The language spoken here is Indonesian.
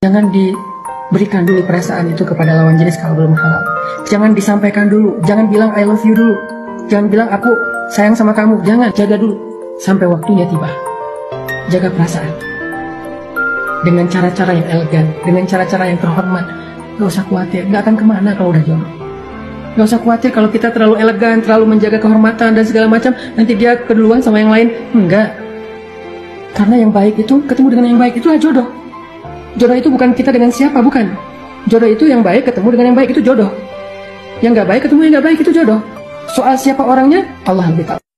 Jangan diberikan dulu perasaan itu kepada lawan jenis kalau belum halal. Jangan disampaikan dulu. Jangan bilang I love you dulu. Jangan bilang aku sayang sama kamu. Jangan, jaga dulu. Sampai waktunya tiba. Jaga perasaan. Dengan cara-cara yang elegan. Dengan cara-cara yang terhormat. Gak usah khawatir. Gak akan ke mana kalau udah jodoh. Gak usah khawatir kalau kita terlalu elegan, terlalu menjaga kehormatan dan segala macam. Nanti dia keduluan sama yang lain. Enggak. Karena yang baik itu, ketemu dengan yang baik itulah jodoh. Jodoh itu bukan kita dengan siapa, bukan. Jodoh itu yang baik ketemu dengan yang baik itu jodoh. Yang gak baik ketemu yang gak baik itu jodoh. Soal siapa orangnya, Allah lebih tahu.